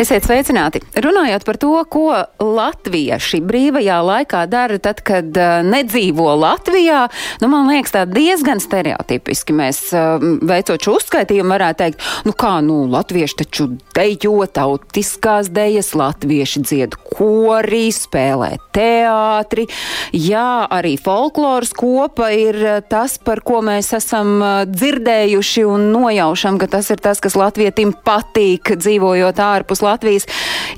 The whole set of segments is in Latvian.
Esiet sveicināti! Runājot par to, ko latvieši brīvajā laikā dara tad, kad uh, nedzīvo Latvijā, nu, man liekas, tā diezgan stereotipiski. Mēs uh, veicot šo uzskaitījumu varētu teikt, nu kā, nu, latvieši taču dejo tautiskās dejas, latvieši dzied korī, spēlē teātri. Jā, arī folkloras kopa ir tas, par ko mēs esam dzirdējuši un nojaušam, ka tas ir tas, kas latvietim patīk dzīvojot ārpus Latvijas. Latvijas.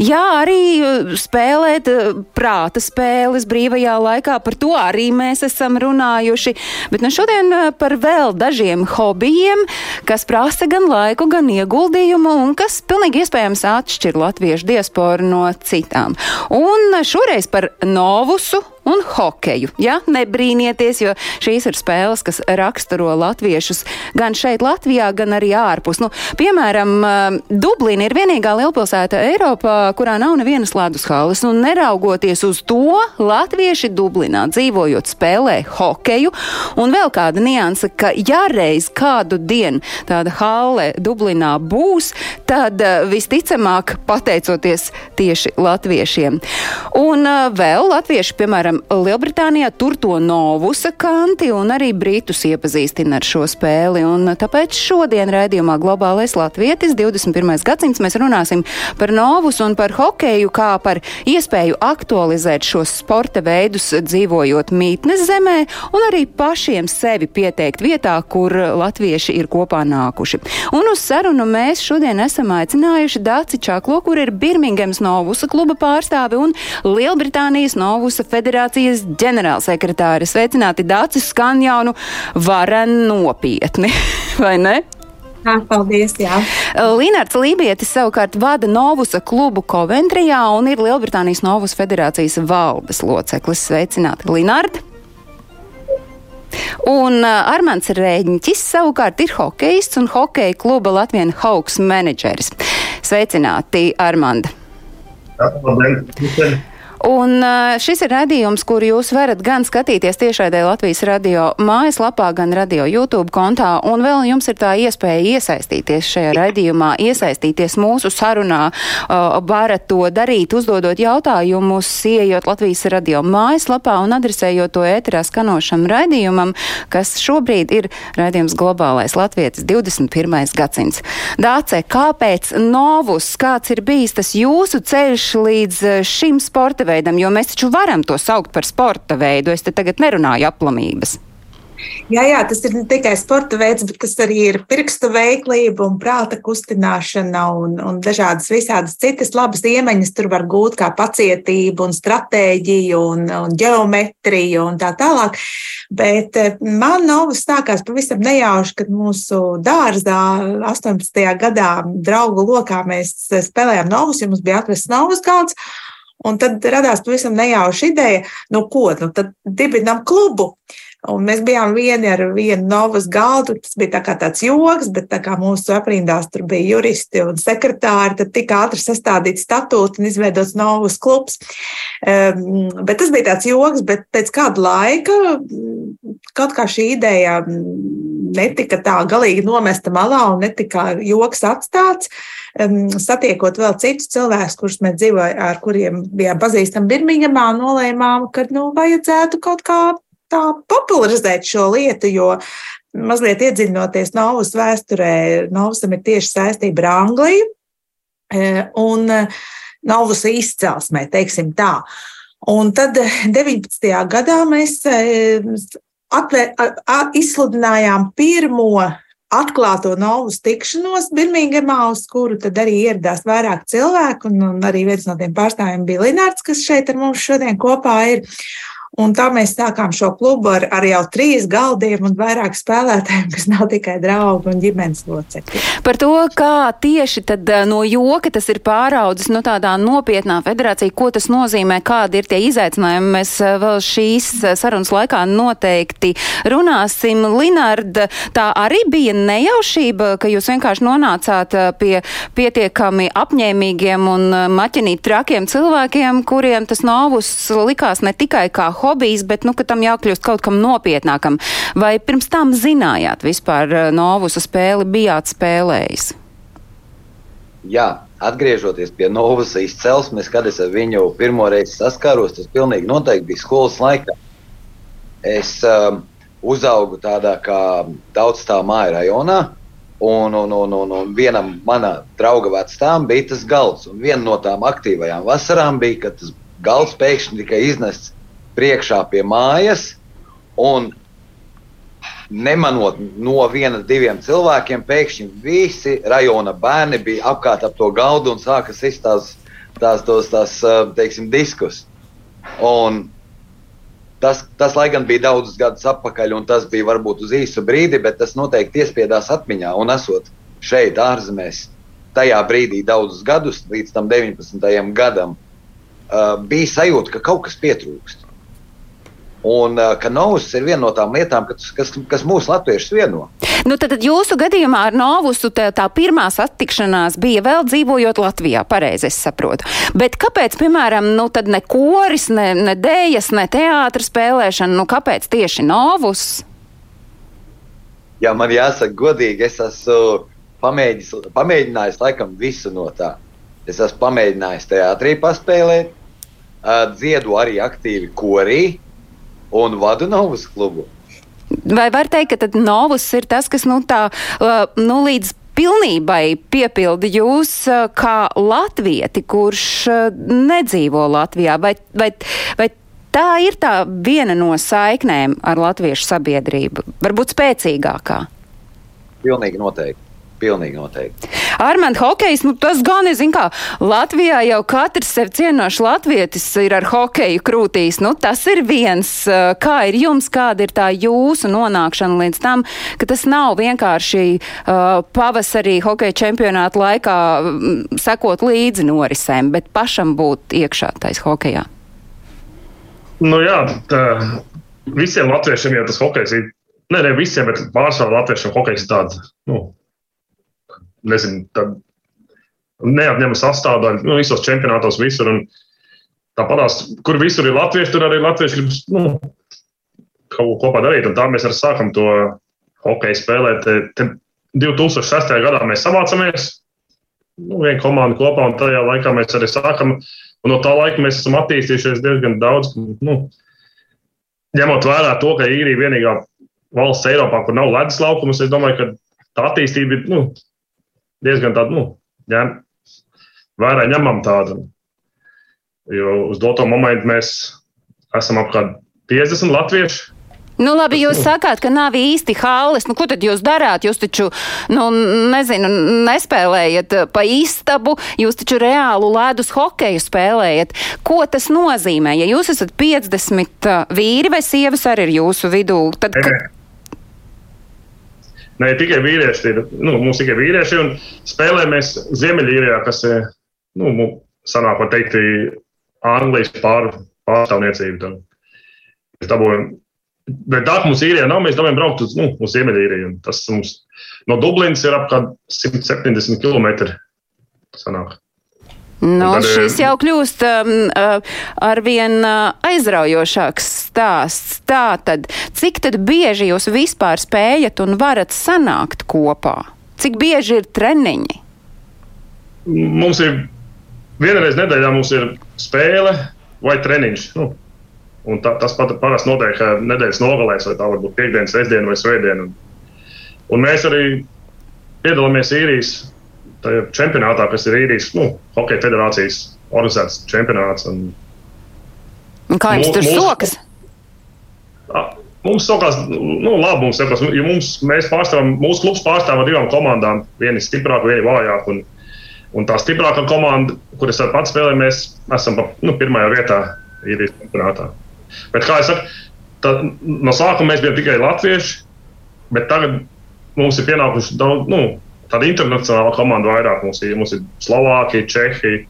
Jā, arī uh, spēlēt uh, prāta spēles brīvajā laikā, par to arī mēs esam runājuši. Bet nu šodien uh, par vēl dažiem hobijiem, kas prasa gan laiku, gan ieguldījumu un kas pilnīgi iespējams atšķir latviešu diasporu no citām. Un šoreiz par novusu un hokeju. Ja? Nebrīnieties, jo šīs ir spēles, kas raksturo latviešus gan šeit, Latvijā, gan arī ārpus. Nu, piemēram, Dublina ir vienīgā lielpilsēta Eiropā, kurā nav nevienas ledus halas. Un neraugoties uz to, latvieši Dublinā dzīvojot spēlē hokeju. Un vēl kāda nianse, ka ja reiz kādu dienu tāda hale Dublinā būs, tad visticamāk pateicoties tieši latviešiem. Un vēl latvieši, piemēram, piemēram, Lielbritānijā tur to novusa kanti un arī Britus iepazīstina ar šo spēli. Un tāpēc šodien raidījumā Globālais Latvietis 21. gadsimts mēs runāsim par novusu un par hokeju kā par iespēju aktualizēt šos sporta veidus dzīvojot mītnes zemē un arī pašiem sevi pieteikt vietā, kur latvieši ir kopā nākuši. Un uz sarunu mēs šodien esam aicinājuši Dāci Čaklo, kur ir Birmingems Novusa kluba pārstāve un Lielbritānijas Novusa federācija federācijas ģenerālsekretāri. Sveicināti, Dācis skan jau nu varen nopietni, vai ne? Jā, paldies, jā. Linārds Lībietis savukārt vada Novusa klubu Coventrijā un ir Lielbritānijas Novus federācijas valdes loceklis. Sveicināti, Linārd! Un uh, Armāns Rēņķis savukārt ir hokejists un hokeja kluba Latvijas Hawks menedžeris. Sveicināti, Armanda! Jā, labdien! Un šis ir redzījums, kuru jūs varat gan skatīties tiešraidē Latvijas radio mājaslapā, gan radio YouTube kontā, un vēl jums ir tā iespēja iesaistīties šajā redzījumā, iesaistīties mūsu sarunā, varat to darīt, uzdodot jautājumus, ieejot Latvijas radio mājaslapā un adresējot to ēterā skanošam redzījumam, kas šobrīd ir redzījums globālais Latvijas 21. gadsimts. Dāce, kāpēc Novus, kāds ir bijis tas jūsu ceļš līdz šim sporta veidam, jo mēs taču varam to saukt par sporta veidu. Es te tagad nerunāju aplamības. Jā, jā, tas ir ne tikai sporta veids, bet tas arī ir pirkstu veiklība un prāta kustināšana un, un dažādas visādas citas labas iemaņas. Tur var gūt kā pacietību un stratēģiju un, un ģeometriju un tā tālāk. Bet eh, man novas sākās pavisam nejauši, kad mūsu dārzā 18. gadā draugu lokā mēs spēlējām novus, jo mums bija atvests novus galds. Un tad radās pavisam nejauša ideja, nu ko, nu tad dibinam klubu. Un mēs bijām vieni ar vienu novas galdu. Tas bija tā tāds joks, bet tā kā mūsu aprindās tur bija juristi un sekretāri, tad tika ātri sastādīts statūts un izveidots novas klubs. Um, bet tas bija tāds joks, bet pēc kāda laika kaut kā šī ideja netika tā galīgi nomesta malā un netika joks atstāts. Um, satiekot vēl citus cilvēkus, kurus mēs dzīvojam, ar kuriem bijām pazīstami Birmingemā, nolēmām, ka nu, vajadzētu kaut kā tā popularizēt šo lietu, jo mazliet iedziļinoties Novas vēsturē, Novasam ir tieši saistība ar Angliju e, un e, Novas izcelsmē, teiksim tā. Un tad 19. gadā mēs e, atvēr, izsludinājām pirmo atklāto novus tikšanos Birmingemā, uz kuru tad arī ieradās vairāk cilvēku, un, un arī viens no tiem pārstāvjiem bija Linārds, kas šeit ar mums šodien kopā ir. Un tā mēs sākām šo klubu ar, ar jau trīs galdiem un vairāk spēlētājiem, kas nav tikai draugi un ģimenes locekļi. Par to, kā tieši tad eh, no joka tas ir pāraudzis no tādā nopietnā federācija, ko tas nozīmē, kādi ir tie izaicinājumi, mēs eh, vēl šīs eh, sarunas laikā noteikti runāsim. Linārda, tā arī bija nejaušība, ka jūs vienkārši nonācāt pie pietiekami apņēmīgiem un maķinīt trakiem cilvēkiem, kuriem tas novus likās ne tikai kā hobijs, bet nu, tam jākļūst kaut kam nopietnākam. Vai pirms tam zinājāt vispār eh, Novusa spēli, bijāt spēlējis? Jā, atgriežoties pie Novas izcelsmes, kad es ar viņu pirmo reizi saskāros, tas pilnīgi noteikti bija skolas laikā. Es um, uzaugu tādā kā daudzstāvā māja rajonā, un, un, un, un, un vienam manā drauga vecām bija tas galds. Un viena no tām aktīvajām vasarām bija, kad tas galds pēkšņi tika iznests priekšā pie mājas. Un nemanot no viena, diviem cilvēkiem, pēkšņi visi rajona bērni bija apkārt ap to galdu un sāka sist tās, tās, tos, tās teiksim, diskus. Un tas, tas, lai gan bija daudzus gadus atpakaļ, un tas bija varbūt uz īsu brīdi, bet tas noteikti iespiedās atmiņā. Un esot šeit, ārzemēs, tajā brīdī daudzus gadus, līdz tam 19. gadam, uh, bija sajūta, ka kaut kas pietrūkst. Un ka Novus ir viena no tām lietām, kas, kas, kas mūsu latviešus vieno. Nu, tad jūsu gadījumā ar Novusu tā, tā pirmā satikšanās bija vēl dzīvojot Latvijā, pareizi es saprotu. Bet kāpēc, piemēram, nu, ne koris, ne, ne dējas, ne teātris spēlēšana, nu, kāpēc tieši Novus? Jā, man jāsaka godīgi, es esmu pamēģinājis laikam visu no tā. Es esmu pamēģinājis teātrī paspēlēt, dziedu arī aktīvi korī un vadu Novas klubu. Vai var teikt, ka Novus ir tas, kas nu, tā, nu, līdz pilnībai piepildi jūs kā latvieti, kurš nedzīvo Latvijā? Vai, vai, vai tā ir tā viena no saiknēm ar latviešu sabiedrību, varbūt spēcīgākā? Pilnīgi noteikti. Pilnīgi noteikti. Armand, hokejs, nu tas gan ir, zin kā, Latvijā jau katrs sev cienošs latvietis ir ar hokeju krūtīs. Nu, tas ir viens, kā ir jums, kāda ir tā jūsu nonākšana līdz tam, ka tas nav vienkārši uh, pavasarī hokeja čempionāta laikā um, sekot līdzi norisēm, bet pašam būt iekšā tais hokejā. Nu jā, tā, visiem latviešiem jau tas hokejs ir. Ne, ne visiem, bet pārsvarā latviešiem hokejs ir tāds, nu, nezinu, neapņemama sastāvdaļa nu, visos čempionātos, visur. Tāpatās, kur visur ir latvieši, tur arī latvieši grib nu, kaut ko kopā darīt. Un tā mēs arī sākam to hokeju spēlēt. Te 2006. gadā mēs savācamies, nu, viena komanda kopā, un tajā laikā mēs arī sākam. Un no tā laika mēs esam attīstījušies diezgan daudz. Nu, ņemot vērā to, ka īrija ir vienīgā valsts Eiropā, kur nav ledus laukumus, es domāju, ka tā attīstība ir nu, diezgan tāda, nu, ņem, vērā ņemam tādu. Jo uz doto momentu mēs esam apmēram 50 latvieši. Nu, labi, jūs sakāt, ka nav īsti hāles. Nu, ko tad jūs darāt? Jūs taču, nu, nezinu, nespēlējat pa istabu, jūs taču reālu ledus hokeju spēlējat. Ko tas nozīmē? Ja jūs esat 50 vīri vai sievas arī ir jūsu vidū, tad. Ka... Ne tikai vīrieši, ir, nu, mums tikai vīrieši, un spēlējamies Ziemeļīrijā, kas ir, nu, sanāk, var teikt, Anglijas pār, pārstāvniecība. Mēs dabūjam, bet tā, mums īrijā nav, mēs domājam braukt uz, nu, uz Ziemeļīriju. Tas mums no Dublinas ir apmēram 170 km. Sanāk. Nu, tad, šis jau kļūst um, uh, arvien uh, aizraujošāks stāsts. Tā tad, cik tad bieži jūs vispār spējat un varat sanākt kopā? Cik bieži ir treniņi? Mums ir vienreiz nedēļā mums ir spēle vai treniņš. Nu, un tā, tas pat parasti notiek nedēļas nogalēs, vai tā var būt piekdiena, sestdiena vai svētdiena. Un, un mēs arī piedalāmies īrijas tajā čempionātā, kas ir īrijas nu, hokeja federācijas organizēts čempionāts. Un, un kā jums tur sokas? Mums sokās, nu, labi, mums sokās, jo mums, mēs pārstāvam, mūsu klubs pārstāv ar divām komandām, viena ir stiprāka, viena vājāka. Un, un tā stiprākā komanda, kuras pats spēlējamies, esam nu, pirmajā vietā īrijas čempionātā. Bet, kā jau saku, tad, no sākuma mēs bijām tikai latvieši, bet tagad mums ir pienākuši daudz, nu, tāda internacionāla komanda vairāk. Mums ir, mums ir Slovākija, Čehija.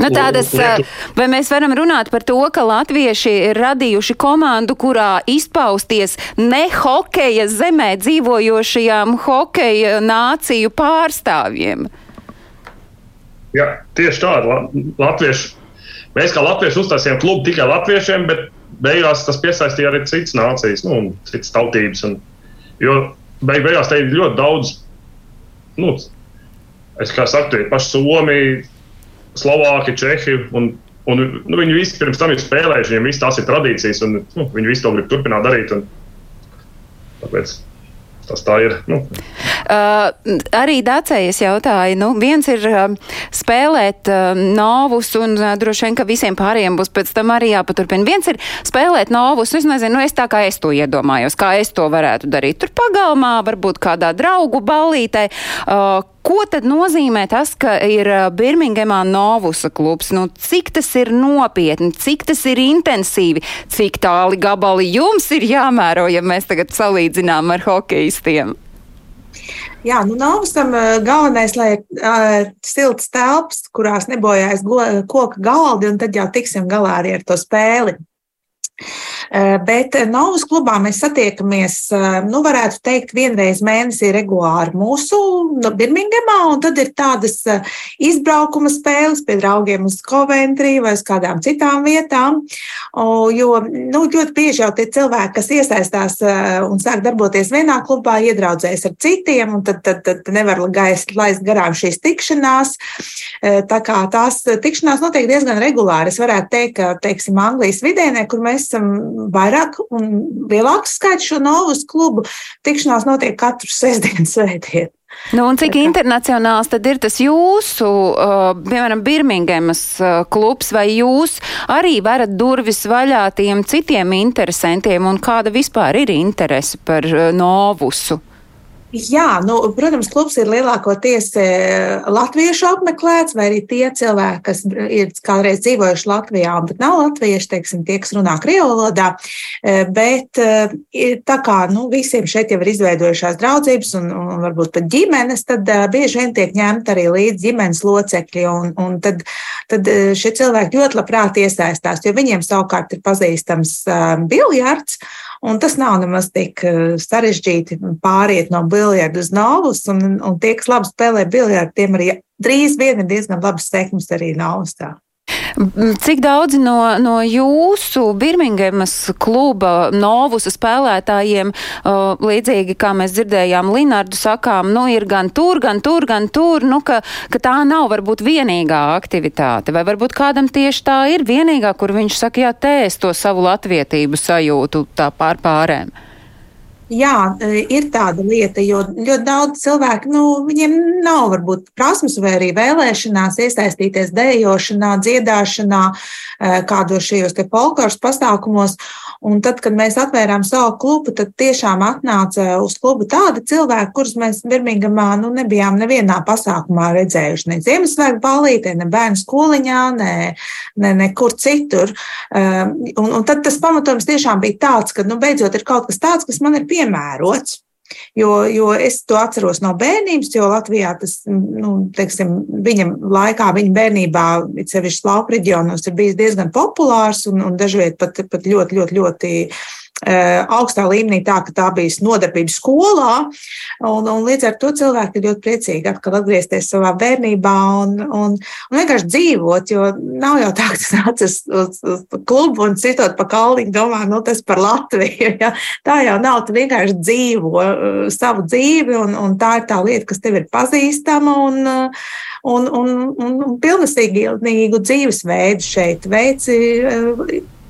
Nu, tādas, vai mēs varam runāt par to, ka latvieši ir radījuši komandu, kurā izpausties ne hokeja zemē dzīvojošajām hokeja nāciju pārstāvjiem? Jā, tieši tā. Latvieši, mēs kā latvieši uztaisījām klubu tikai latviešiem, bet beigās tas piesaistīja arī citas nācijas, nu, citas tautības. Un, jo beig, beigās te ir ļoti daudz, nu, es kā saku, tie paši Somija Slovāki, Čehi. Un, un, nu, viņi visi pirms tam ir spēlējuši, viņiem visas tās ir tradīcijas, un nu, viņi visi to grib turpināt darīt. Un, tāpēc tas tā ir. Nu. Uh, arī Dācējas jautāja, nu, viens ir uh, spēlēt uh, novus, un uh, droši vien, ka visiem pārējiem būs pēc tam arī jāpaturpina. Viens ir spēlēt novus, es nezinu, nu, es tā kā es to iedomājos, kā es to varētu darīt. Tur pagalmā, varbūt kādā draugu ballītē. Uh, Ko tad nozīmē tas, ka ir Birmingemā Novusa klubs? Nu, cik tas ir nopietni, cik tas ir intensīvi, cik tāli gabali jums ir jāmēro, ja mēs tagad salīdzinām ar hokeistiem? Jā, nu Novusam galvenais, lai ir uh, silts telpas, kurās nebojājas koka galdi, un tad jau tiksim galā arī ar to spēli. Eh, bet Novas klubā mēs satiekamies, eh, nu, varētu teikt, vienreiz mēnesī regulāri mūsu nu, Birmingemā, un tad ir tādas eh, izbraukuma spēles pie draugiem uz Coventry vai uz kādām citām vietām, jo nu, ļoti bieži jau tie cilvēki, kas iesaistās un sāk darboties vienā klubā, iedraudzējas ar citiem, un tad, tad, tad nevar gaist, laist garām šīs tikšanās. Tā kā tās tikšanās notiek diezgan regulāri. Es varētu teikt, ka, teiksim, Anglijas vidienē, kur mēs esam vairāk un lielāks skaits šo novus klubu. Tikšanās notiek katru sestdienu, svētdienu. Nu, un cik internacionāls tad ir tas jūsu, uh, piemēram, Birmingemas uh, klubs, vai jūs arī varat durvis vaļā tiem citiem interesantiem, un kāda vispār ir interese par uh, novusu? Jā, nu, protams, klubs ir lielākoties e, latviešu apmeklēts, vai arī tie cilvēki, kas ir kādreiz dzīvojuši Latvijā, bet nav latvieši, teiksim, tie, kas runā krievu valodā. E, bet e, tā kā nu, visiem šeit jau ir izveidojušās draudzības un, un varbūt pat ģimenes, tad bieži vien tiek ņemta arī līdz ģimenes locekļi. Un, un tad, tad šie cilvēki ļoti labprāt iesaistās, jo viņiem savukārt ir pazīstams biljards. Un tas nav nemaz tik eh, sarežģīti pāriet no biljarda uz novus. Un, un tie, kas labi spēlē biljardu, tiem arī drīz vien ir diezgan labas sekmes arī novustā. Cik daudzi no, no jūsu Birmingemas kluba novusa spēlētājiem, uh, līdzīgi kā mēs dzirdējām Linārdu sakām, nu ir gan tur, gan tur, gan tur, nu ka, ka tā nav varbūt vienīgā aktivitāte, vai varbūt kādam tieši tā ir vienīgā, kur viņš saka, jā, tē, es to savu latvietību sajūtu tā pār pārēm. Jā, e, ir tāda lieta, jo ļoti daudz cilvēku, nu, viņiem nav varbūt prasmes vai arī vēlēšanās iesaistīties dejošanā, dziedāšanā, e, kādos šajos te polkārs pasākumos. Un tad, kad mēs atvērām savu klubu, tad tiešām atnāca uz klubu tādi cilvēki, kurus mēs Birmingamā nu, nebijām nevienā pasākumā redzējuši. Ne Ziemassvētku balītē, ne bērnu skoliņā, ne, ne nekur citur. Un, un tad tas pamatojums tiešām bija tāds, ka, nu, beidzot ir kaut kas tāds, kas man ir piemērots. Jo, jo es to atceros no bērnības, jo Latvijā tas, nu, teiksim, viņam laikā, viņa bērnībā, it sevišķi lauka reģionos, ir bijis diezgan populārs un, un dažviet pat, pat ļoti, ļoti, ļoti augstā līmenī, tā ka tā bija nodarbība skolā. Un, un līdz ar to cilvēki ir ļoti priecīgi atkal atgriezties savā bērnībā un, un, un vienkārši dzīvot. Jo nav jau tā, ka tas nāc uz, uz, klubu un citot pa kalniņu, domā, nu tas par Latviju. Ja? Tā jau nav. Tu vienkārši dzīvo uh, savu dzīvi, un, un tā ir tā lieta, kas tev ir pazīstama. Un, uh, un, un, un, un pilnvērtīgu dzīvesveidu šeit veici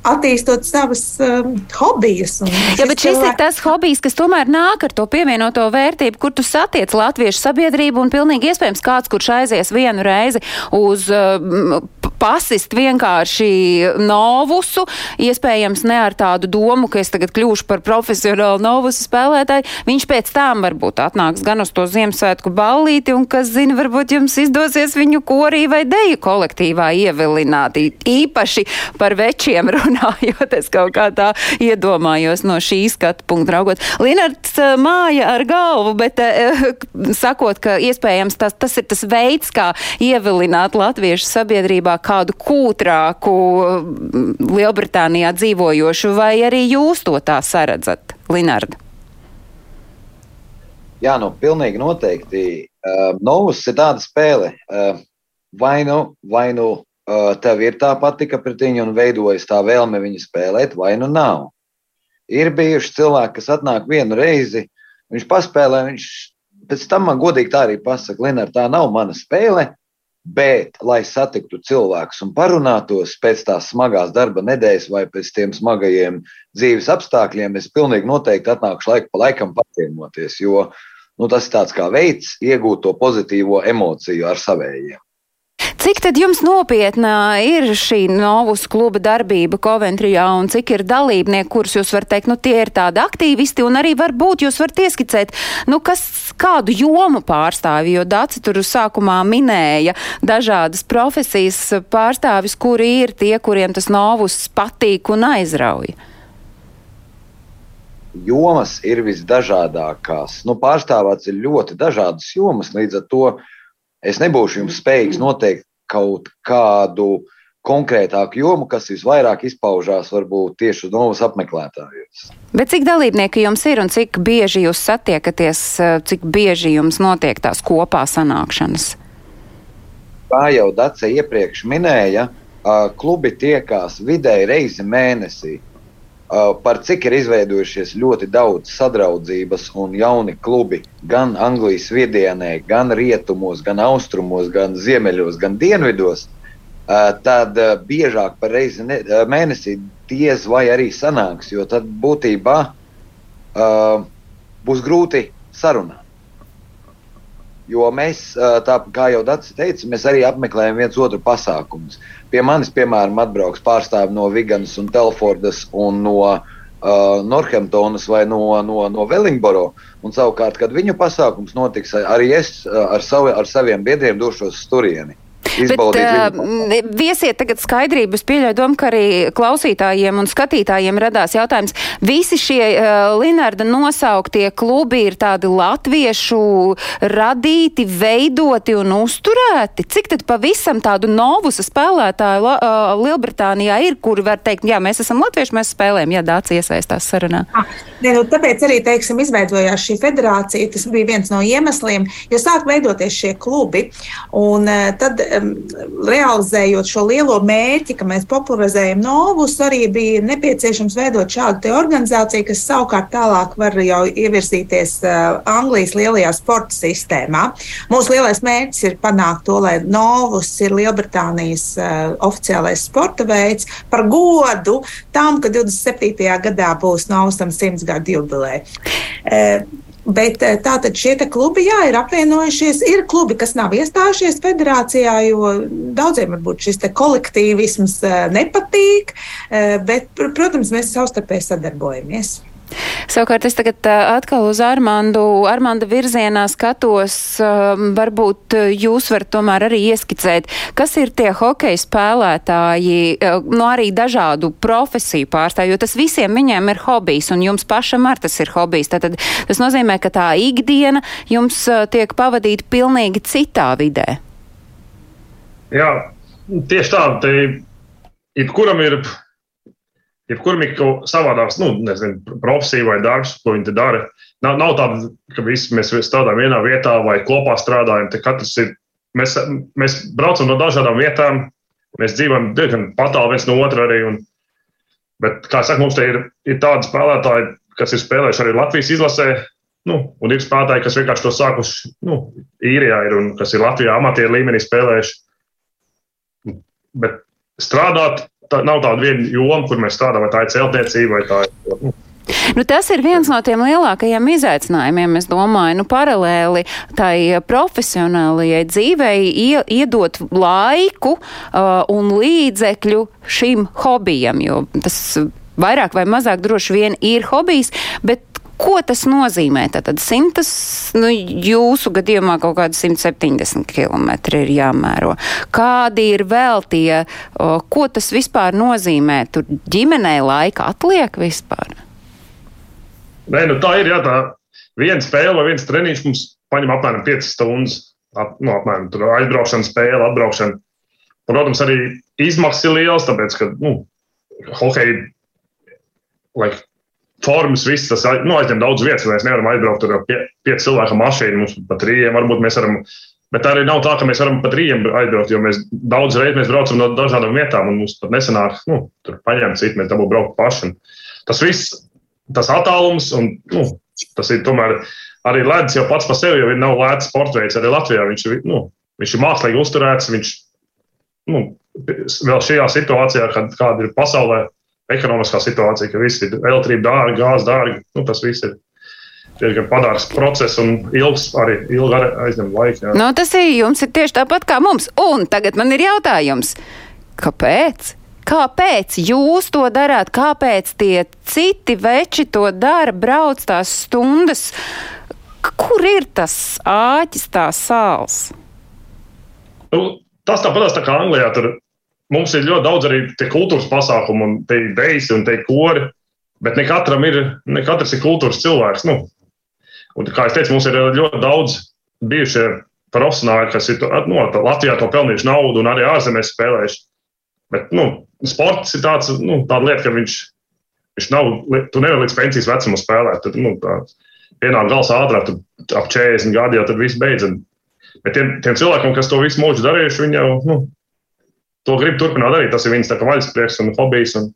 attīstot savas um, hobijas. Jā, bet šis cilvēki... ir tas hobijs, kas tomēr nāk ar to pievienoto vērtību, kur tu satiec latviešu sabiedrību un pilnīgi iespējams kāds, kurš aizies vienu reizi uz uh, pasist vienkārši novusu, iespējams ne ar tādu domu, ka es tagad kļūšu par profesionālu novusu spēlētāju. Viņš pēc tam varbūt atnāks gan uz to Ziemassvētku ballīti, un kas zina, varbūt jums izdosies viņu korī vai deju kolektīvā ievilināt. Īpaši par večiem runājot, es kaut kā tā iedomājos no šī skatu punkta raugot. Linards eh, māja ar galvu, bet eh, sakot, ka iespējams tas, tas ir tas veids, kā ievilināt latviešu sabiedrībā kādu kūtrāku mm, Lielbritānijā dzīvojošu, vai arī jūs to tā saredzat, Linarda? Jā, nu, pilnīgi noteikti. Uh, Novus ir tāda spēle. Uh, vai nu, vai nu tev ir tā patika pret viņu un veidojas tā vēlme viņu spēlēt, vai nu nav. Ir bijuši cilvēki, kas atnāk vienu reizi, viņš paspēlē, viņš pēc tam man godīgi tā arī pasaka, Linar, tā nav mana spēle, bet, lai satiktu cilvēkus un parunātos pēc tās smagās darba nedēļas vai pēc tiem smagajiem dzīves apstākļiem, es pilnīgi noteikti atnākšu laiku pa laikam paciemoties, jo nu, tas ir tāds kā veids iegūt to pozitīvo emociju ar savējiem. Cik tad jums nopietna ir šī Novus kluba darbība Coventrijā un cik ir dalībnieki, kurus jūs varat teikt, nu tie ir tādi aktīvisti un arī varbūt jūs varat ieskicēt, nu kas kādu jomu pārstāvi, jo Daci tur sākumā minēja dažādas profesijas pārstāvis, kuri ir tie, kuriem tas Novus patīk un aizrauja jomas ir visdažādākās. Nu, pārstāvēts ir ļoti dažādas jomas, līdz ar to es nebūšu jums spējīgs noteikt kaut kādu konkrētāku jomu, kas visvairāk izpaužās varbūt tieši uz novas apmeklētājiem. Bet cik dalībnieki jums ir un cik bieži jūs satiekaties, cik bieži jums notiek tās kopā sanākšanas? Kā jau Dace iepriekš minēja, klubi tiekās vidēji reizi mēnesī. Par cik ir izveidojušies ļoti daudz sadraudzības un jauni klubi gan Anglijas vidienē, gan rietumos, gan austrumos, gan ziemeļos, gan dienvidos, tad biežāk par reizi mēnesī diez vai arī sanāks, jo tad būtībā būs grūti sarunāt. Jo mēs, tā, kā jau Dārts teica, mēs arī apmeklējam viens otru pasākumus. Pie manis, piemēram, atbrauks pārstāvi no Viganas un Telfordas un no uh, Northamptonas vai no, no, no Vellingboro. Un savukārt, kad viņu pasākums notiks, arī es ar, savi, ar saviem biedriem došos uz turieni. Bet, uh, viesiet tagad skaidrību. Es pieļauju domu, ka arī klausītājiem un skatītājiem radās jautājums. Visi šie uh, Linarda nosauktie klubi ir tādi latviešu radīti, veidoti un uzturēti. Cik tad pavisam tādu novusa spēlētāju uh, Lielbritānijā ir, kuri var teikt, jā, mēs esam latvieši, mēs spēlējam, ja dāts iesaistās sarunā? Ah, ne, nu, tāpēc arī, teiksim, izveidojās šī federācija. Tas bija viens no iemesliem, jo sāk veidoties šie klubi. Un, uh, tad um, realizējot šo lielo mērķi, ka mēs popularizējam novus, arī bija nepieciešams veidot šādu organizāciju, kas savukārt tālāk var jau ievirzīties uh, Anglijas lielajā sporta sistēmā. Mūsu lielais mērķis ir panākt to, lai novus ir Lielbritānijas uh, oficiālais sporta veids par godu tam, ka 27. gadā būs novusam simts gadu jubileja. Uh, Bet eh, tātad šie klubi jā, ir apvienojušies. Ir klubi, kas nav iestājušies federācijā, jo daudziem varbūt šis kolektīvisms eh, nepatīk. Eh, bet, protams, mēs savstarpēji sadarbojamies. Savukārt es tagad atkal uz Armandu, Armanda virzienā skatos, varbūt jūs varat tomēr arī ieskicēt, kas ir tie hokeja spēlētāji, no arī dažādu profesiju pārstāvju, jo tas visiem viņiem ir hobijs, un jums pašam ar tas ir hobijs. Tātad tas nozīmē, ka tā ikdiena jums tiek pavadīta pilnīgi citā vidē. Jā, tieši tā. Te, jebkuram ir jebkuram ir kaut savādāks, nu, nezinu, profesija vai darbs, ko viņi dara. Nav, nav tāda, ka visi mēs strādājam vienā vietā vai kopā strādājam. Katrs ir, mēs, mēs braucam no dažādām vietām, mēs dzīvojam diezgan patāli viens no otra arī. Un, bet, kā saka, mums te ir, ir tādi spēlētāji, kas ir spēlējuši arī Latvijas izlasē. Nu, un ir spēlētāji, kas vienkārši to sākuši nu, īrijā, ir, un kas ir Latvijā amatieru līmenī spēlējuši. Bet strādāt tā nav tāda viena joma, kur mēs strādājam, vai tā ir celtniecība vai tā ir. Nu, Nu, tas ir viens no tiem lielākajiem izaicinājumiem, es domāju, nu, paralēli tai profesionālajai dzīvei ie, iedot laiku uh, un līdzekļu šim hobijam, jo tas vairāk vai mazāk droši vien ir hobijs, bet Ko tas nozīmē? Tad simtas, nu, jūsu gadījumā kaut kādi 170 km ir jāmēro. Kādi ir vēl tie, o, ko tas vispār nozīmē? Tur ģimenei laika atliek vispār? Nē, nu tā ir. Jā, tā viena spēle viens treniņš mums paņem apmēram 5 stundas. Ap, nu, apmēram tur aizbraukšana, spēle, atbraukšana. Protams, arī izmaksas ir lielas, tāpēc, ka nu, hokeja like, formas, viss tas nu, aizņem daudz vietas. Mēs nevaram aizbraukt ar pie, pieci cilvēku mašīnu, mums pat trījiem varbūt mēs varam. Bet arī nav tā, ka mēs varam pat trījiem aizbraukt, jo mēs daudz reizes braucam no dažādām vietām, un mums pat nesanāk, nu, tur paņemt citu, mēs dabūjam braukt paši. Tas viss, tas attālums, un nu, tas ir tomēr arī ledus jau pats par sevi, jo nav lēts sports veids arī Latvijā. Viņš, nu, viņš ir mākslīgi uzturēts, viņš nu, vēl šajā situācijā, kad kāda ir pasaulē ekonomiskā situācija, ka viss ir elektrība dārga, gāze dārga. Nu, tas viss ir diezgan padārgs process un ilgs arī ilgi aizņem laiku. Jā. Nu, tas ir jums ir tieši tāpat kā mums. Un tagad man ir jautājums, kāpēc? Kāpēc jūs to darāt? Kāpēc tie citi veči to dara, brauc tās stundas? Kur ir tas āķis, tā sāls? Nu, tas tāpat tā kā Anglijā. Tur mums ir ļoti daudz arī kultūras pasākumu, un te ir deisi un te ir kori. Bet ne katram ir, ne katrs ir kultūras cilvēks. Nu. Un, kā jau teicu, mums ir ļoti daudz bijušie profesionāļi, kas ir nu, Latvijā to pelnījuši naudu un arī ārzemēs spēlējuši. Bet nu, sports ir tāds, nu, tāda lieta, ka viņš, viņš nav, tu nevari līdz pensijas vecumam spēlēt. Tad, nu, tā, pienāk gals ātrāk, tad ap 40 gadi jau tad viss beidzas. Bet tiem, tiem cilvēkiem, kas to visu mūžu darījuši, viņi jau nu, to grib turpināt darīt. Tas ir viņas vaļasprieks un hobijs. Un,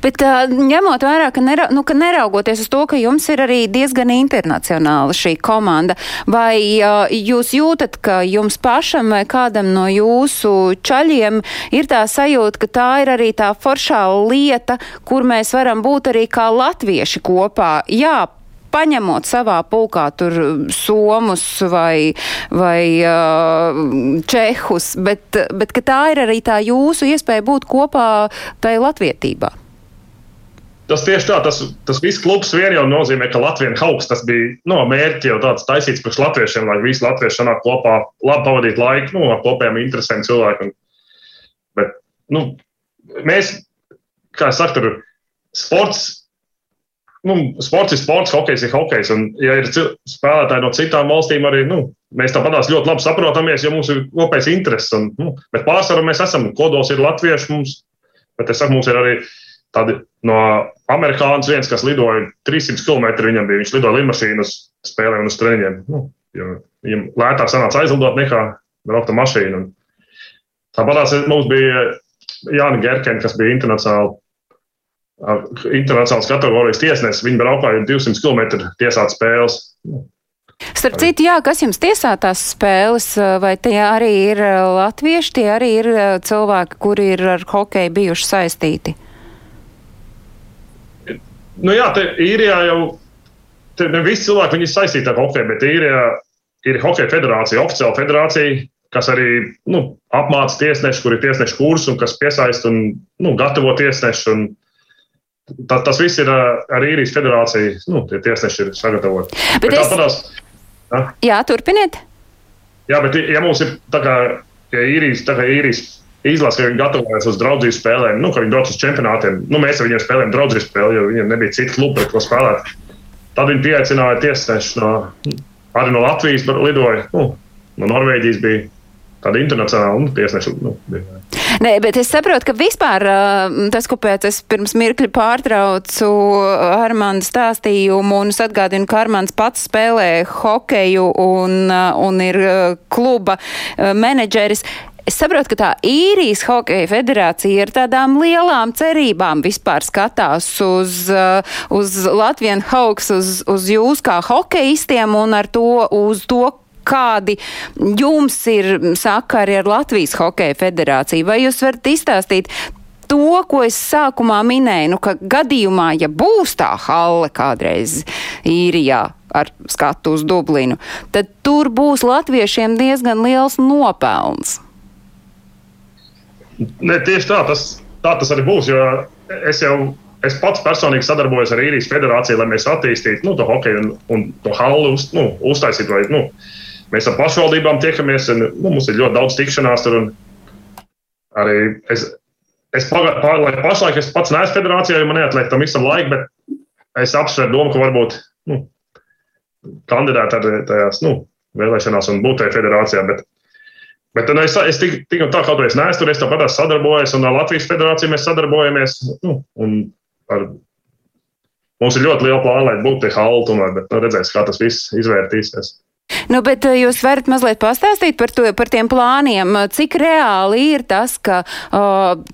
Bet uh, ņemot vērā, ka, nera, nu, ka neraugoties uz to, ka jums ir arī diezgan internacionāla šī komanda, vai uh, jūs jūtat, ka jums pašam vai kādam no jūsu čaļiem ir tā sajūta, ka tā ir arī tā foršā lieta, kur mēs varam būt arī kā latvieši kopā? Jā, paņemot savā pulkā tur somus vai, vai uh, čehus, bet, bet ka tā ir arī tā jūsu iespēja būt kopā tai latvietībā. Tas tieši tā, tas, tas viss klubs vien jau nozīmē, ka Latvijas hauks tas bija no mērķa jau tāds taisīts priekš latviešiem, lai visi latvieši sanāk kopā, labi pavadīt laiku, nu, ar kopējām interesēm cilvēkiem. Bet, nu, mēs, kā saku, tur sports, nu, sports ir sports, hokejs ir hokejs, un, ja ir spēlētāji no citām valstīm, arī, nu, mēs tāpatās ļoti labi saprotamies, jo mums ir kopējs intereses, un, nu, bet pārsvarā mēs esam, kodols ir latvieši mums, bet es saku, mums ir arī Tad no amerikāņu viens, kas lidoja 300 km, viņam bija, viņš lidoja lidmašīnu uz spēlēm un uz treniņiem. Nu, viņam lētāk sanāca aizlidot nekā braukt ar mašīnu. Tāpat mums bija Jānis Gerkens, kas bija internacionāli. Internacionāls kategorijas tiesnesis, viņi braukāja 200 km tiesāt spēles. Starp citu, jā, kas jums tiesā tās spēles, vai tie arī ir latvieši, tie arī ir cilvēki, kuri ir ar hokeju bijuši saistīti? Nu, jā, te īrijā jau te ne visi cilvēki ir saistīti ar hokeju, bet īrijā ir hokeja federācija, oficiāla federācija, kas arī nu, apmāca tiesnešus, kur ir tiesnešu kurs un kas piesaista un nu, gatavo tiesnešu. Tas, tas viss ir ar īrijas federāciju. Nu, tie tiesneši ir sagatavoti. Bet bet es... tāpatās, ja? Jā, turpiniet. Jā, bet ja mums ir tā kā ja īrijas, tā kā īrijas izlase, ka viņi gatavojas uz draugu spēlēm, nu, ka viņi brauc uz čempionātiem. Nu, mēs ar viņiem spēlējām draugu spēli, jo viņiem nebija citu klubu, ar ko spēlēt. Tad viņi pieaicināja tiesnešu no, arī no Latvijas, lidoja, nu, no Norvēģijas bija tāda internacionāla nu, tiesneša. Nu, bija. Nē, bet es saprotu, ka vispār tas, ko pēc es pirms mirkļa pārtraucu Armānu stāstījumu un es atgādinu, ka Armāns pats spēlē hokeju un, un ir kluba menedžeris. Es saprotu, ka tā īrijas hokeja federācija ar tādām lielām cerībām vispār skatās uz, uz Latvijas hauks, uz, uz jūs kā hokeistiem un ar to uz to, kādi jums ir sakari ar Latvijas hokeja federāciju. Vai jūs varat izstāstīt, to, ko es sākumā minēju, nu, ka gadījumā, ja būs tā halle kādreiz īrijā ar skatu uz Dublinu, tad tur būs latviešiem diezgan liels nopelns. Ne, tieši tā tas, tā tas arī būs, jo es jau Es pats personīgi sadarbojos ar īrijas federāciju, lai mēs attīstītu nu, to hokeju un, un to halli uz, nu, uztaisītu. Vai, nu, mēs ar pašvaldībām tiekamies, un nu, mums ir ļoti daudz tikšanās tur. Arī es, es paga, pa, lai pašlaik es pats neesmu federācijā, jo man neatliek tam visam laiku, bet es apsveru domu, ka varbūt nu, kandidēt ar tajās nu, vēlēšanās un būt tajā federācijā. Bet, bet nu, es, es tik, tik un tā kaut es neesmu tur, es tāpat esmu sadarbojies, un ar Latvijas federāciju mēs sadarbojamies. Nu, ar, mums ir ļoti liela plāna, lai būtu tie halli tomēr, bet nu, redzēs, kā tas viss izvērtīsies. Nu, bet eh, jūs varat mazliet pastāstīt par, to, par tiem plāniem, cik reāli ir tas, ka o,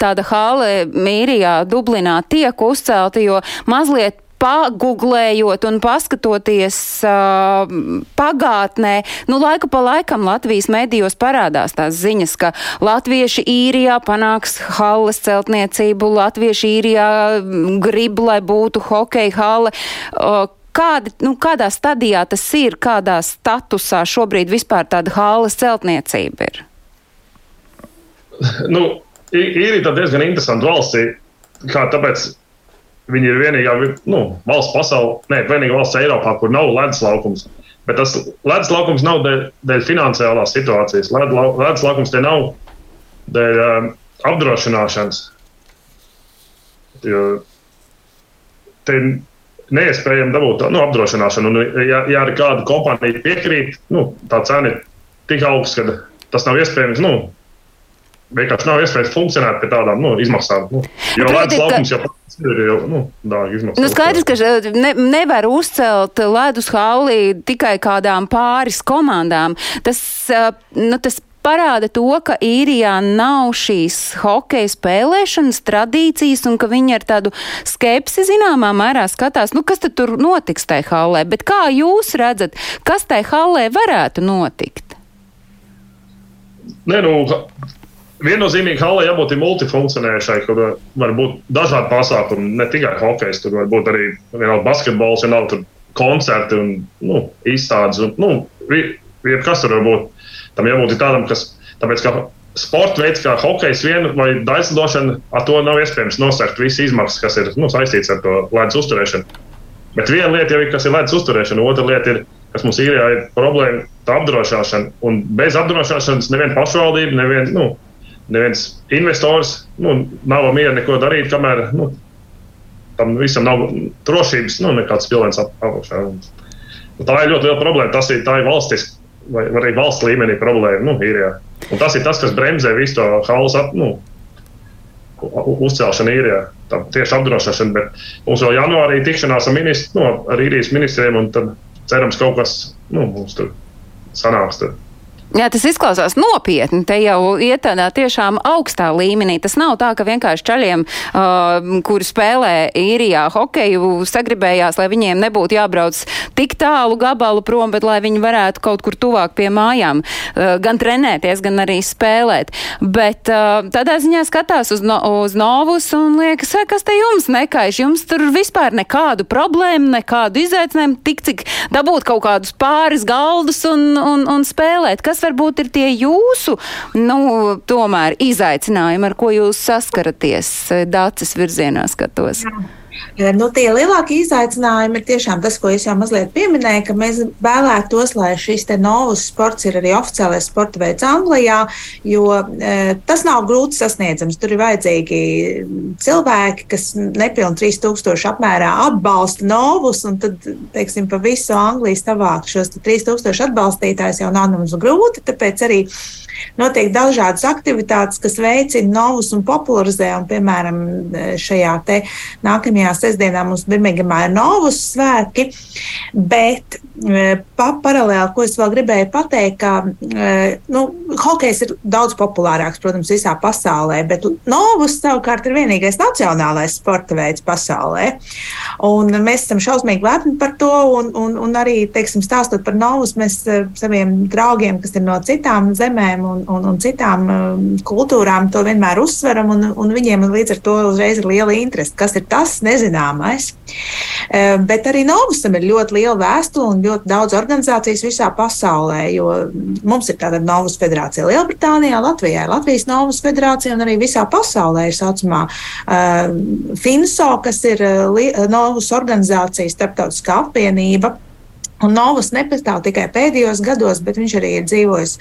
tāda hale Mīrijā, Dublinā tiek uzcelta, jo mazliet paguglējot un paskatoties uh, pagātnē, nu laiku pa laikam Latvijas medijos parādās tās ziņas, ka latvieši īrijā panāks halles celtniecību, latvieši īrijā grib, lai būtu hokeja halle. Uh, Kāda, nu, kādā stadijā tas ir, kādā statusā šobrīd vispār tāda hāles celtniecība ir? Nu, īrija ir diezgan interesanta valsts. Kā tāpēc Viņi ir vienīgā nu, valsts pasaulē, ne vienīgā valsts Eiropā, kur nav ledus laukums. Bet tas ledus laukums nav dēļ, dēļ finansiālās situācijas. Ledus laukums te nav dēļ um, apdrošināšanas. Jo te neiespējami dabūt nu, apdrošināšanu. Un, ja, ja arī kāda kompānija piekrīt, nu, tā cena ir tik augsta, ka tas nav iespējams. Nu, vienkārši nav iespējams funkcionēt pie tādām nu, izmaksām. Nu, jo nu, ledus laukums jau ir jau nu, izmaksas. Nu, skaidrs, ka ne, nevar uzcelt ledus halli tikai kādām pāris komandām. Tas, nu, tas parāda to, ka īrijā nav šīs hokeja spēlēšanas tradīcijas un ka viņi ar tādu skepsi zināmā mērā skatās, nu kas tad tur notiks tajā hallē. Bet kā jūs redzat, kas tajā hallē varētu notikt? Nē, nu, viennozīmīgi halē jābūt multifunkcionējušai, kur var būt dažādi pasākumi, ne tikai hokejs, tur var būt arī vienalga basketbols, vienalga koncerti un nu, izstādes. Un, nu, jebkas tur var būt. Tam jābūt tādam, kas, tāpēc, ka sporta veids kā hokejs vien vai daislidošana, ar to nav iespējams nosakt visas izmaksas, kas ir nu, saistīts ar to ledus uzturēšanu. Bet viena lieta jau ir, kas ir ledus uzturēšana, otra lieta ir, kas mums ir, ir problēma, tā apdrošināšana. Un bez apdrošināšanas neviena pašvaldība, neviena, nu, neviens investors nu, nav mieru neko darīt, kamēr nu, tam visam nav drošības, nu, nekāds pilns apakšā. Tā ir ļoti liela problēma. Tas ir, ir valstis, vai arī valsts līmenī problēma. Nu, ir, jā. Un tas ir tas, kas bremzē visu to hausu nu, uzcelšanu īrijā. Tieši apdrošināšana, bet mums vēl janvārī tikšanās ar, ministru, nu, ar īrijas ministriem, un tad cerams kaut kas nu, mums tur sanāks. Tur. Jā, tas izklausās nopietni. Te jau iet tādā tiešām augstā līmenī. Tas nav tā, ka vienkārši čaļiem, uh, kuri spēlē īrijā hokeju, sagribējās, lai viņiem nebūtu jābrauc tik tālu gabalu prom, bet lai viņi varētu kaut kur tuvāk pie mājām uh, gan trenēties, gan arī spēlēt. Bet uh, tādā ziņā skatās uz, no, uz novus un liekas, kas te jums nekaiš? Jums tur vispār nekādu problēmu, nekādu izaicinājumu, tik cik dabūt kaut kādus pāris galdus un, un, un spēlēt. Kas kas varbūt ir tie jūsu, nu, tomēr izaicinājumi, ar ko jūs saskaraties eh, dācis virzienā skatos? Jā. Nu, tie lielākie izaicinājumi ir tiešām tas, ko es jau mazliet pieminēju, ka mēs vēlētos, lai šis novus sports ir arī oficiālais sporta veids Anglijā, jo e, tas nav grūti sasniedzams. Tur ir vajadzīgi cilvēki, kas nepilni 3000 apmērā atbalsta novus, un tad, teiksim, pa visu Angliju savākt šos 3000 atbalstītājus jau nav nemaz grūti, tāpēc arī notiek dažādas aktivitātes, kas veicina novus un popularizē, un, piemēram, šajā te nākamajā nākamajā sestdienā mums Birmingemā ir Novus svētki, bet pa, paralēli, ko es vēl gribēju pateikt, ka nu, hokejs ir daudz populārāks, protams, visā pasaulē, bet Novus savukārt ir vienīgais nacionālais sporta veids pasaulē. Un mēs esam šausmīgi lepni par to, un, un, un arī, teiksim, stāstot par Novus, mēs saviem draugiem, kas ir no citām zemēm un, un, un citām kultūrām, to vienmēr uzsveram, un, un viņiem līdz ar to uzreiz ir liela interese, kas ir tas nezināmais. Bet arī Novusam ir ļoti liela vēstule un ļoti daudz organizācijas visā pasaulē, mums ir tāda Novus federācija Lielbritānijā, Latvijā Latvijas Novus federācija un arī visā pasaulē ir saucamā uh, FINSO, kas ir uh, Novus organizācija, starptautiskā apvienība. Un Novus nepastāv tikai pēdējos gados, bet viņš arī ir dzīvojis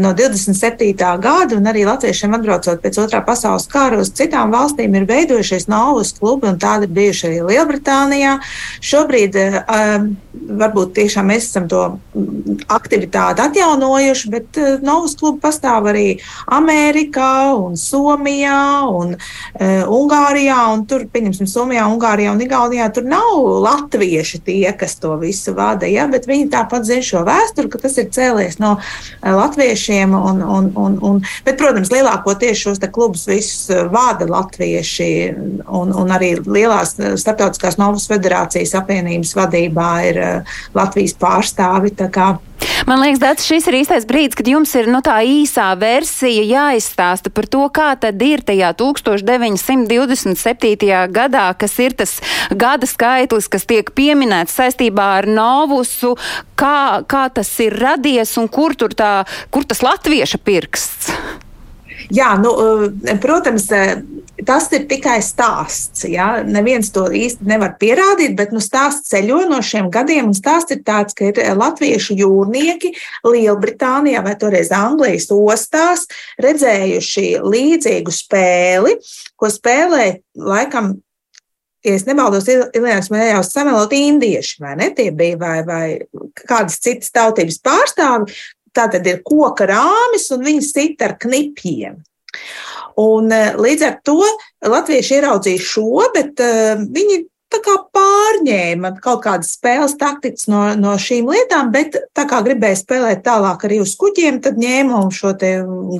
no 27. gada, un arī latviešiem atbraucot pēc otrā pasaules kara uz citām valstīm ir veidojušies Novus klubi, un tādi ir bijuši arī Lielbritānijā. Šobrīd um, varbūt tiešām mēs esam to aktivitāti atjaunojuši, bet uh, Novus klubi pastāv arī Amerikā un Somijā un uh, Ungārijā, un tur, pieņemsim, Somijā, Ungārijā un Igaunijā tur nav latvieši tie, kas to visu vada ja, bet viņi tāpat zina šo vēsturi, ka tas ir cēlies no eh, latviešiem. Un, un, un, un, bet, protams, lielākoties šos klubus visus eh, vada latvieši, un, un arī lielās eh, starptautiskās Novas federācijas apvienības vadībā ir Latvijas pārstāvi. Man liekas, tas šis ir īstais brīdis, kad jums ir nu, tā īsā versija jāizstāsta par to, kā tad ir tajā 1927. gadā, kas ir tas gada skaitlis, kas tiek pieminēts saistībā ar Novusu, kā, kā tas ir radies un kur tā, kur tas latvieša pirksts. Jā, nu, eh, protams, eh, tas ir tikai stāsts. Ja? Neviens to īsti nevar pierādīt, bet nu, stāsts ceļo no šiem gadiem. Stāsts ir tāds, ka ir eh, latviešu jūrnieki Lielbritānijā vai toreiz Anglijas ostās redzējuši līdzīgu spēli, ko spēlē laikam ja es nemaldos, Ilijāns man jau samelot indieši, vai ne? Tie bija vai, vai kādas citas tautības pārstāvi, tā tad ir koka rāmis un viņi sit ar knipjiem. Un, eh, līdz ar to latvieši ieraudzīja šo, bet uh, viņi kā pārņēma kaut kādas spēles taktikas no, no šīm lietām, bet tā kā gribēja spēlēt tālāk arī uz kuģiem, tad ņēma šo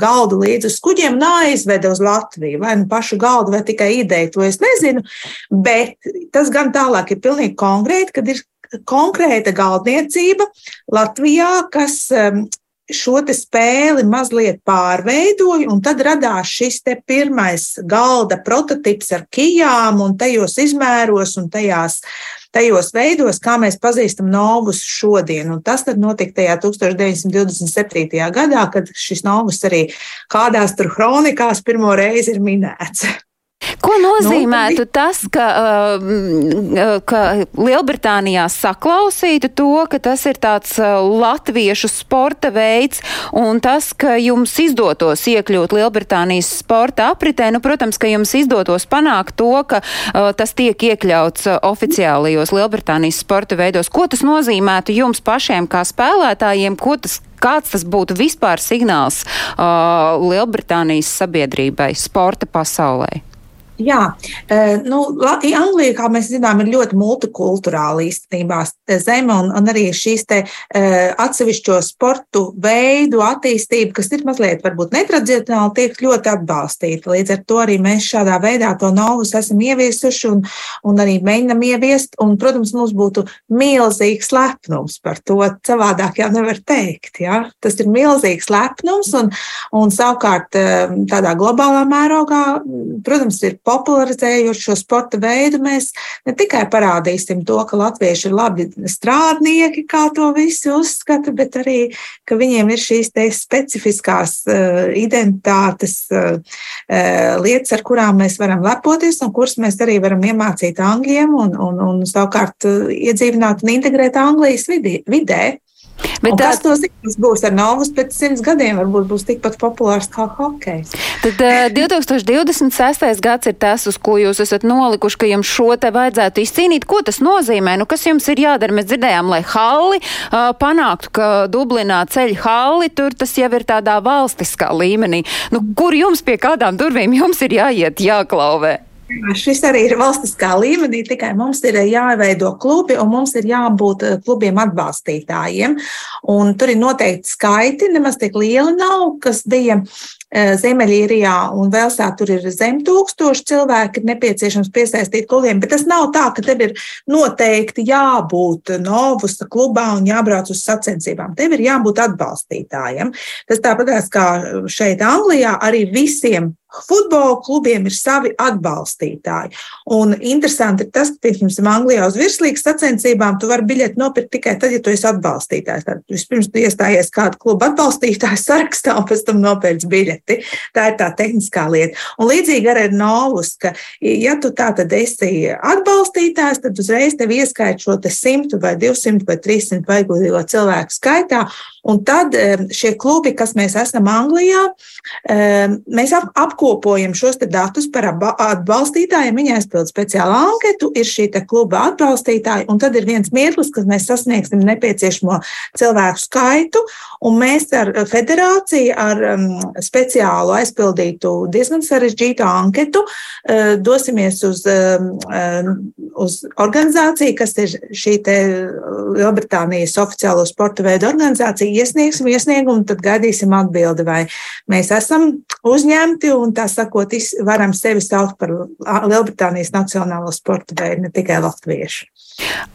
galdu līdzi uz kuģiem un aizveda uz Latviju. Vai nu pašu galdu, vai tikai ideju, to es nezinu, bet tas gan tālāk ir pilnīgi konkrēti, kad ir konkrēta galdniecība Latvijā, kas um, šo spēli mazliet pārveidoju, un tad radās šis pirmais galda prototyps ar kijām un tajos izmēros un tajās, tajos veidos, kā mēs pazīstam novus šodien. Un tas notika tajā 1927. gadā, kad šis novus arī kādās tur kronikās pirmo reizi ir minēts. Ko nozīmētu nu, tas, ka, uh, ka Lielbritānijā saklausītu to, ka tas ir tāds uh, latviešu sporta veids un tas, ka jums izdotos iekļūt Lielbritānijas sporta apritē, nu, protams, ka jums izdotos panākt to, ka uh, tas tiek iekļauts oficiālajos Lielbritānijas sporta veidos. Ko tas nozīmētu jums pašiem kā spēlētājiem? Ko tas kāds tas būtu vispār signāls uh, Lielbritānijas sabiedrībai, sporta pasaulē? Jā, nu, Anglija, kā mēs zinām, ir ļoti multikulturāla īstenībā zeme, un, un arī šīs te atsevišķo sportu veidu attīstība, kas ir mazliet varbūt netradicionāli, tiek ļoti atbalstīta. Līdz ar to arī mēs šādā veidā to novus esam ieviesuši un, un arī mēģinam ieviest, un, protams, mums būtu milzīgs lepnums par to, savādāk jau nevar teikt, jā. Tas ir milzīgs lepnums, un, un savukārt tādā globālā mērogā, protams, ir popularizējot šo sporta veidu, mēs ne tikai parādīsim to, ka latvieši ir labi strādnieki, kā to visi uzskata, bet arī, ka viņiem ir šīs specifiskās uh, identitātes uh, lietas, ar kurām mēs varam lepoties un kuras mēs arī varam iemācīt angļiem un, un, un savukārt iedzīvināt un integrēt Anglijas vidē. Bet tā, kas to zina, būs ar Novus pēc simts gadiem, varbūt būs tikpat populārs kā hokejs. Tad uh, 2026. gads ir tas, uz ko jūs esat nolikuši, ka jums šo te vajadzētu izcīnīt. Ko tas nozīmē? Nu, kas jums ir jādara? Mēs dzirdējām, lai halli uh, panāktu, ka Dublinā ceļ halli, tur tas jau ir tādā valstiskā līmenī. Nu, kur jums pie kādām durvīm jums ir jāiet, jāklauvē? Šis arī ir valstiskā līmenī, tikai mums ir jāveido klubi un mums ir jābūt eh, klubiem atbalstītājiem. Un tur ir noteikti skaiti, nemaz tik lieli nav, kas bija eh, Ziemeļīrijā un Velsā. Tur ir zem tūkstoši cilvēki, ir nepieciešams piesaistīt klubiem, bet tas nav tā, ka tev ir noteikti jābūt Novusa klubā un jābrauc uz sacensībām. Tev ir jābūt atbalstītājiem. Tas tāpat kā šeit Anglijā arī visiem Futbola klubiem ir savi atbalstītāji. Un interesanti ir tas, ka, piemēram, Anglijā uz virslīgas sacensībām tu vari biļeti nopirkt tikai tad, ja tu esi atbalstītājs. Tad vispirms tu iestājies kādu klubu atbalstītāju sarakstā, un pēc tam nopērci biļeti. Tā ir tā tehniskā lieta. Un līdzīgi arī ar Novus, ka, ja tu tā tad esi atbalstītājs, tad uzreiz tev ieskait šo te 100 vai 200 vai 300 vajagūtīgo cilvēku skaitā. Un tad šie klubi, kas mēs esam Anglijā, mēs apkopojam šos datus par atbalstītājiem. Viņi aizpild speciālu anketu, ir šī kluba atbalstītāji, un tad ir viens mirklis, kad mēs sasniegsim nepieciešamo cilvēku skaitu, un mēs ar federāciju, ar speciālu aizpildītu diezgan sarežģītu anketu dosimies uz, uz organizāciju, kas ir šī Lielbritānijas oficiālo sporta veidu organizācija iesniegsim iesniegumu, tad gaidīsim atbildi, vai mēs esam uzņemti un tā sakot, varam sevi saukt par Lielbritānijas nacionālo sporta veidu, ne tikai latviešu.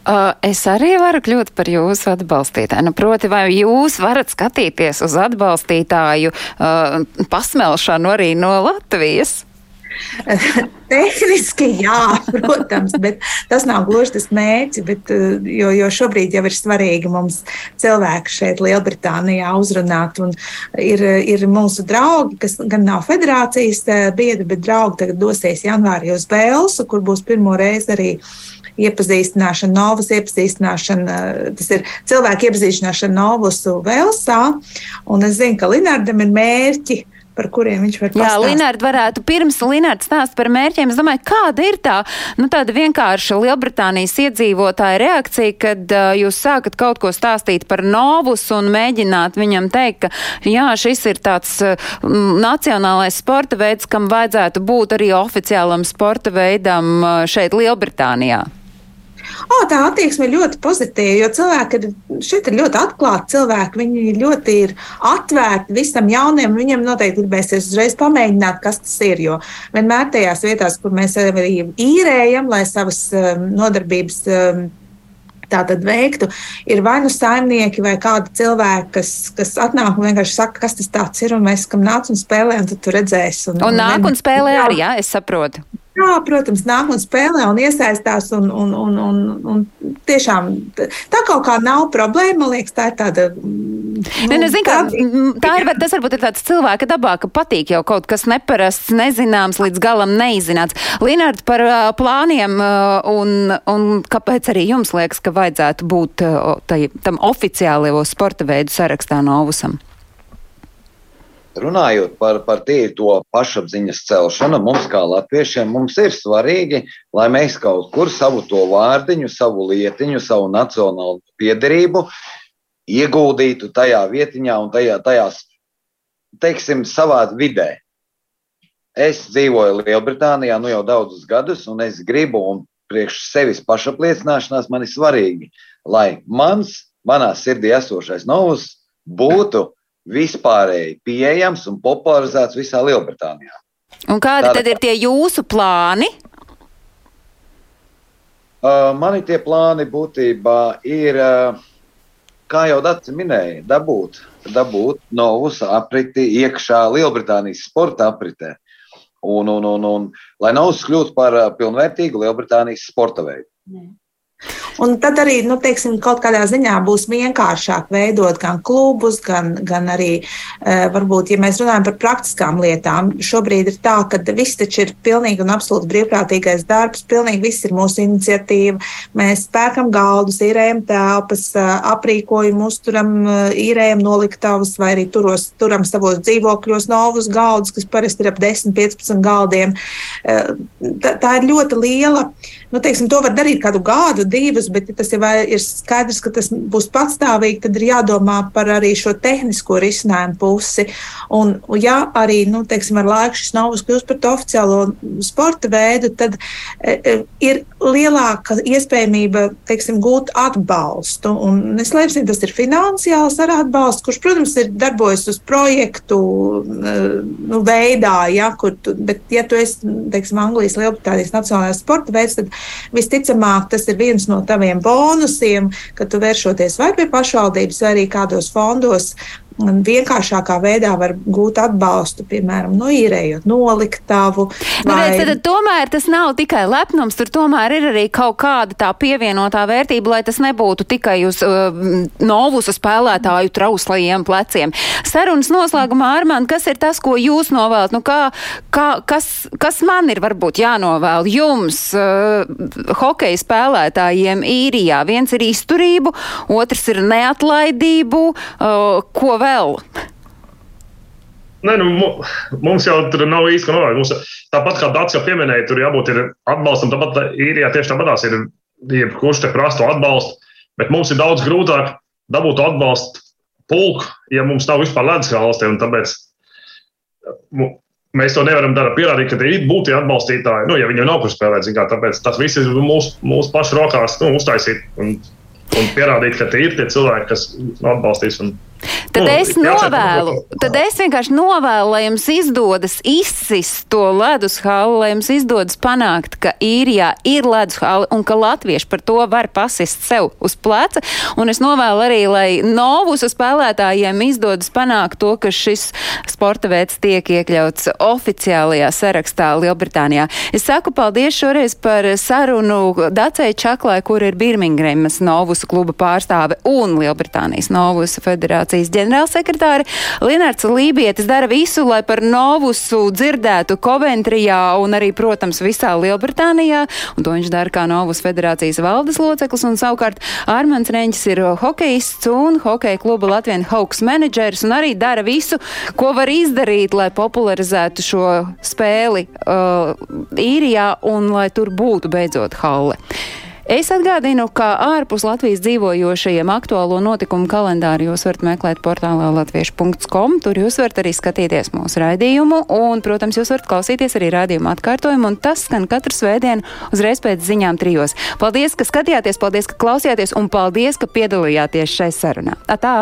Uh, es arī varu kļūt par jūsu atbalstītāju. Nu, proti, vai jūs varat skatīties uz atbalstītāju uh, pasmelšanu arī no Latvijas? Tehniski jā, protams, bet tas nav gluži tas mērķis. Bet, eh, jo, jo šobrīd jau ir svarīgi mums cilvēki šeit, Lielbritānijā, uzrunāt. Ir, ir mūsu draugi, kas gan nav federācijas eh, biedri, bet draugi tagad dosies janvārī uz Velsu, kur būs pirmo reizi arī iepazīstināšana, novas iepazīstināšana, eh, tas ir cilvēku iepazīstināšana novusu Velsā. Un es zinu, ka Linardam ir mērķi par kuriem viņš var pastāstīt. Jā, Linārd varētu pirms Linārd stāst par mērķiem. Es domāju, kāda ir tā, nu, tāda vienkārša Lielbritānijas iedzīvotāja reakcija, kad uh, jūs sākat kaut ko stāstīt par novus un mēģināt viņam teikt, ka jā, šis ir tāds uh, nacionālais sporta veids, kam vajadzētu būt arī oficiālam sporta veidam uh, šeit Lielbritānijā. O, tā attieksme ir ļoti pozitīva, jo cilvēki ir šeit ir ļoti atklāti. Cilvēki viņi ļoti ir atvērti visam jauniem. Viņam noteikti gribēsies uzreiz pamēģināt, kas tas ir. Jo vienmēr tajās vietās, kur mēs arī īrējam, lai savas um, nodarbības um, tātad veiktu, ir vai nu saimnieki vai kādi cilvēki, kas, kas atnāk un vienkārši saka, kas tas ir, mēs kam nāc un spēlē, un tad tu redzēsi. Un, un, un nāk un spēlē arī, jā, es saprotu. Jā, protams, nāk un spēlē un iesaistās. Un, un, un, un, un tiešām tā kaut kā nav problēma. Man liekas, tā ir tāda. Nu, ne, ne, zin, kā, tā ir, tas varbūt ir tāds cilvēka dabā, ka patīk jau kaut kas neparasts, nezināms, līdz galam neizināts. Linārds par uh, plāniem uh, un, un kāpēc arī jums liekas, ka vajadzētu būt uh, tai, tam oficiālajā sporta veidu sarakstā Novusam? Runājot par, par to pašapziņas celšanu, mums kā latviešiem mums ir svarīgi, lai mēs kaut kur savu to vārdiņu, savu lietiņu, savu nacionālo piederību ieguldītu tajā vietiņā un tajā, tajās, teiksim, savā vidē. Es dzīvoju Lielbritānijā nu jau daudzus gadus, un es gribu, un priekš sevis pašapliecināšanās man ir svarīgi, lai mans, manā sirdī esošais novus būtu vispārēji pieejams un popularizēts visā Lielbritānijā. Un kādi Tāda, tad ir tie jūsu plāni? Uh, mani tie plāni būtībā ir, uh, kā jau Dārts minēja, dabūt, dabūt novus apriti iekšā Lielbritānijas sporta apritē. Un, un, un, un, lai novus kļūtu par pilnvērtīgu Lielbritānijas sporta veidu. Ne. Un tad arī, nu, teiksim, kaut kādā ziņā būs vienkāršāk veidot gan klubus, gan, gan arī, e, varbūt, ja mēs runājam par praktiskām lietām, šobrīd ir tā, ka viss taču ir pilnīgi un absolūti brīvprātīgais darbs, pilnīgi viss ir mūsu iniciatīva. Mēs pērkam galdus, īrējam telpas, e, aprīkojumu, uzturam, e, īrējam noliktavas vai arī turos, turam savos dzīvokļos novus galdus, kas parasti ir ap 10-15 galdiem. Tā, tā ir ļoti liela, nu, teiksim, to var darīt kādu gadu, divus, bet ja tas jau ir skaidrs, ka tas būs patstāvīgi, tad ir jādomā par arī šo tehnisko risinājumu pusi. Un, ja arī, nu, teiksim, ar laiku šis novus kļūst par to oficiālo sporta veidu, tad e, e, ir lielāka iespējamība, teiksim, gūt atbalstu. Un neslēpsim, tas ir finansiāls ar atbalstu, kurš, protams, ir darbojas uz projektu e, nu, veidā, ja, kur tu, bet, ja tu esi, teiksim, Anglijas Lielbritānijas nacionālajās sporta veids, tad visticamāk tas ir viens no taviem bonusiem, ka tu vēršoties vai pie pašvaldības, vai arī kādos fondos vienkāršākā veidā var gūt atbalstu, piemēram, no īrējot noliktavu. Nu, vai... redz, tad, tomēr tas nav tikai lepnums, tur tomēr ir arī kaut kāda tā pievienotā vērtība, lai tas nebūtu tikai uz uh, novusu spēlētāju trauslajiem pleciem. Sarunas noslēgumā, Armand, kas ir tas, ko jūs novēlat? Nu, kā, kā, kas, kas man ir varbūt jānovēl jums, uh, hokeja spēlētājiem īrijā? Viens ir izturību, otrs ir neatlaidību, uh, ko vēl vēl? Nē, nu, mums jau tur nav īsti novērojama. Tāpat kā Dārts jau pieminēja, tur jābūt atbalstam. Tāpat īrijā tieši tāpatās ir jebkurš te prasto atbalstu. Bet mums ir daudz grūtāk dabūt atbalstu pulku, ja mums nav vispār ledus valstī. Tāpēc mēs to nevaram darīt, pierādīt, ka ir būti atbalstītāji. Nu, ja viņi nav kur spēlēt, kā, tāpēc tas viss ir mūsu, mūsu pašu rokās nu, uztaisīt un, un pierādīt, ka tie ir tie cilvēki, kas atbalstīs. Un, Tad nu, es novēlu, tad es vienkārši novēlu, lai jums izdodas izsist to ledus halu, lai jums izdodas panākt, ka īrijā ir ledus hala un ka latvieši par to var pasist sev uz pleca. Un es novēlu arī, lai novusu spēlētājiem izdodas panākt to, ka šis sporta veids tiek iekļauts oficiālajā sarakstā Lielbritānijā. Es saku paldies šoreiz par sarunu Dacei Čaklai, kur ir Birmingemas novusu kluba pārstāve un Lielbritānijas novusu federācijas ģenerālsekretāri. Lienārds Lībietis dara visu, lai par novusu dzirdētu Koventrijā un arī, protams, visā Lielbritānijā. Un to viņš dara kā novus federācijas valdes loceklis. Un savukārt Armāns Reņģis ir hokejists un hokeja kluba Latvijas Hawks menedžers un arī dara visu, ko var izdarīt, lai popularizētu šo spēli uh, īrijā un lai tur būtu beidzot halle. Es atgādinu, ka ārpus Latvijas dzīvojošajiem aktuālo notikumu kalendāru jūs varat meklēt portālā latviešu.com. Tur jūs varat arī skatīties mūsu raidījumu, un, protams, jūs varat klausīties arī raidījumu atkārtojumu, un tas skan katru svētdienu uzreiz pēc ziņām trijos. Paldies, ka skatījāties, paldies, ka klausījāties, un paldies, ka piedalījāties šai sarunā. Atā!